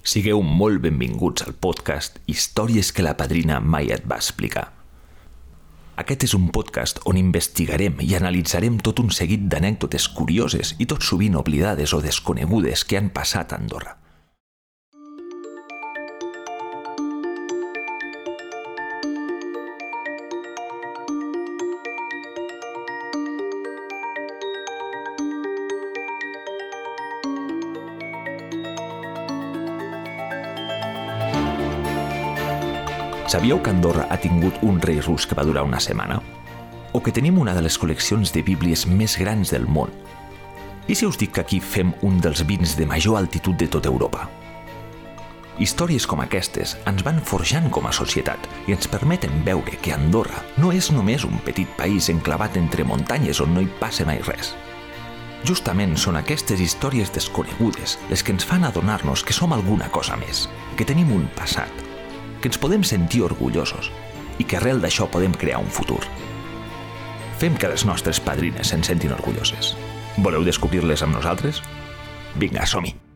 Sigueu molt benvinguts al podcast Històries que la padrina mai et va explicar. Aquest és un podcast on investigarem i analitzarem tot un seguit d'anècdotes curioses i tot sovint oblidades o desconegudes que han passat a Andorra. Sabíeu que Andorra ha tingut un rei rus que va durar una setmana? O que tenim una de les col·leccions de bíblies més grans del món? I si us dic que aquí fem un dels vins de major altitud de tota Europa? Històries com aquestes ens van forjant com a societat i ens permeten veure que Andorra no és només un petit país enclavat entre muntanyes on no hi passa mai res. Justament són aquestes històries desconegudes les que ens fan adonar-nos que som alguna cosa més, que tenim un passat, que ens podem sentir orgullosos i que arrel d'això podem crear un futur. Fem que les nostres padrines se'n sentin orgulloses. Voleu descobrir-les amb nosaltres? Vinga, som-hi!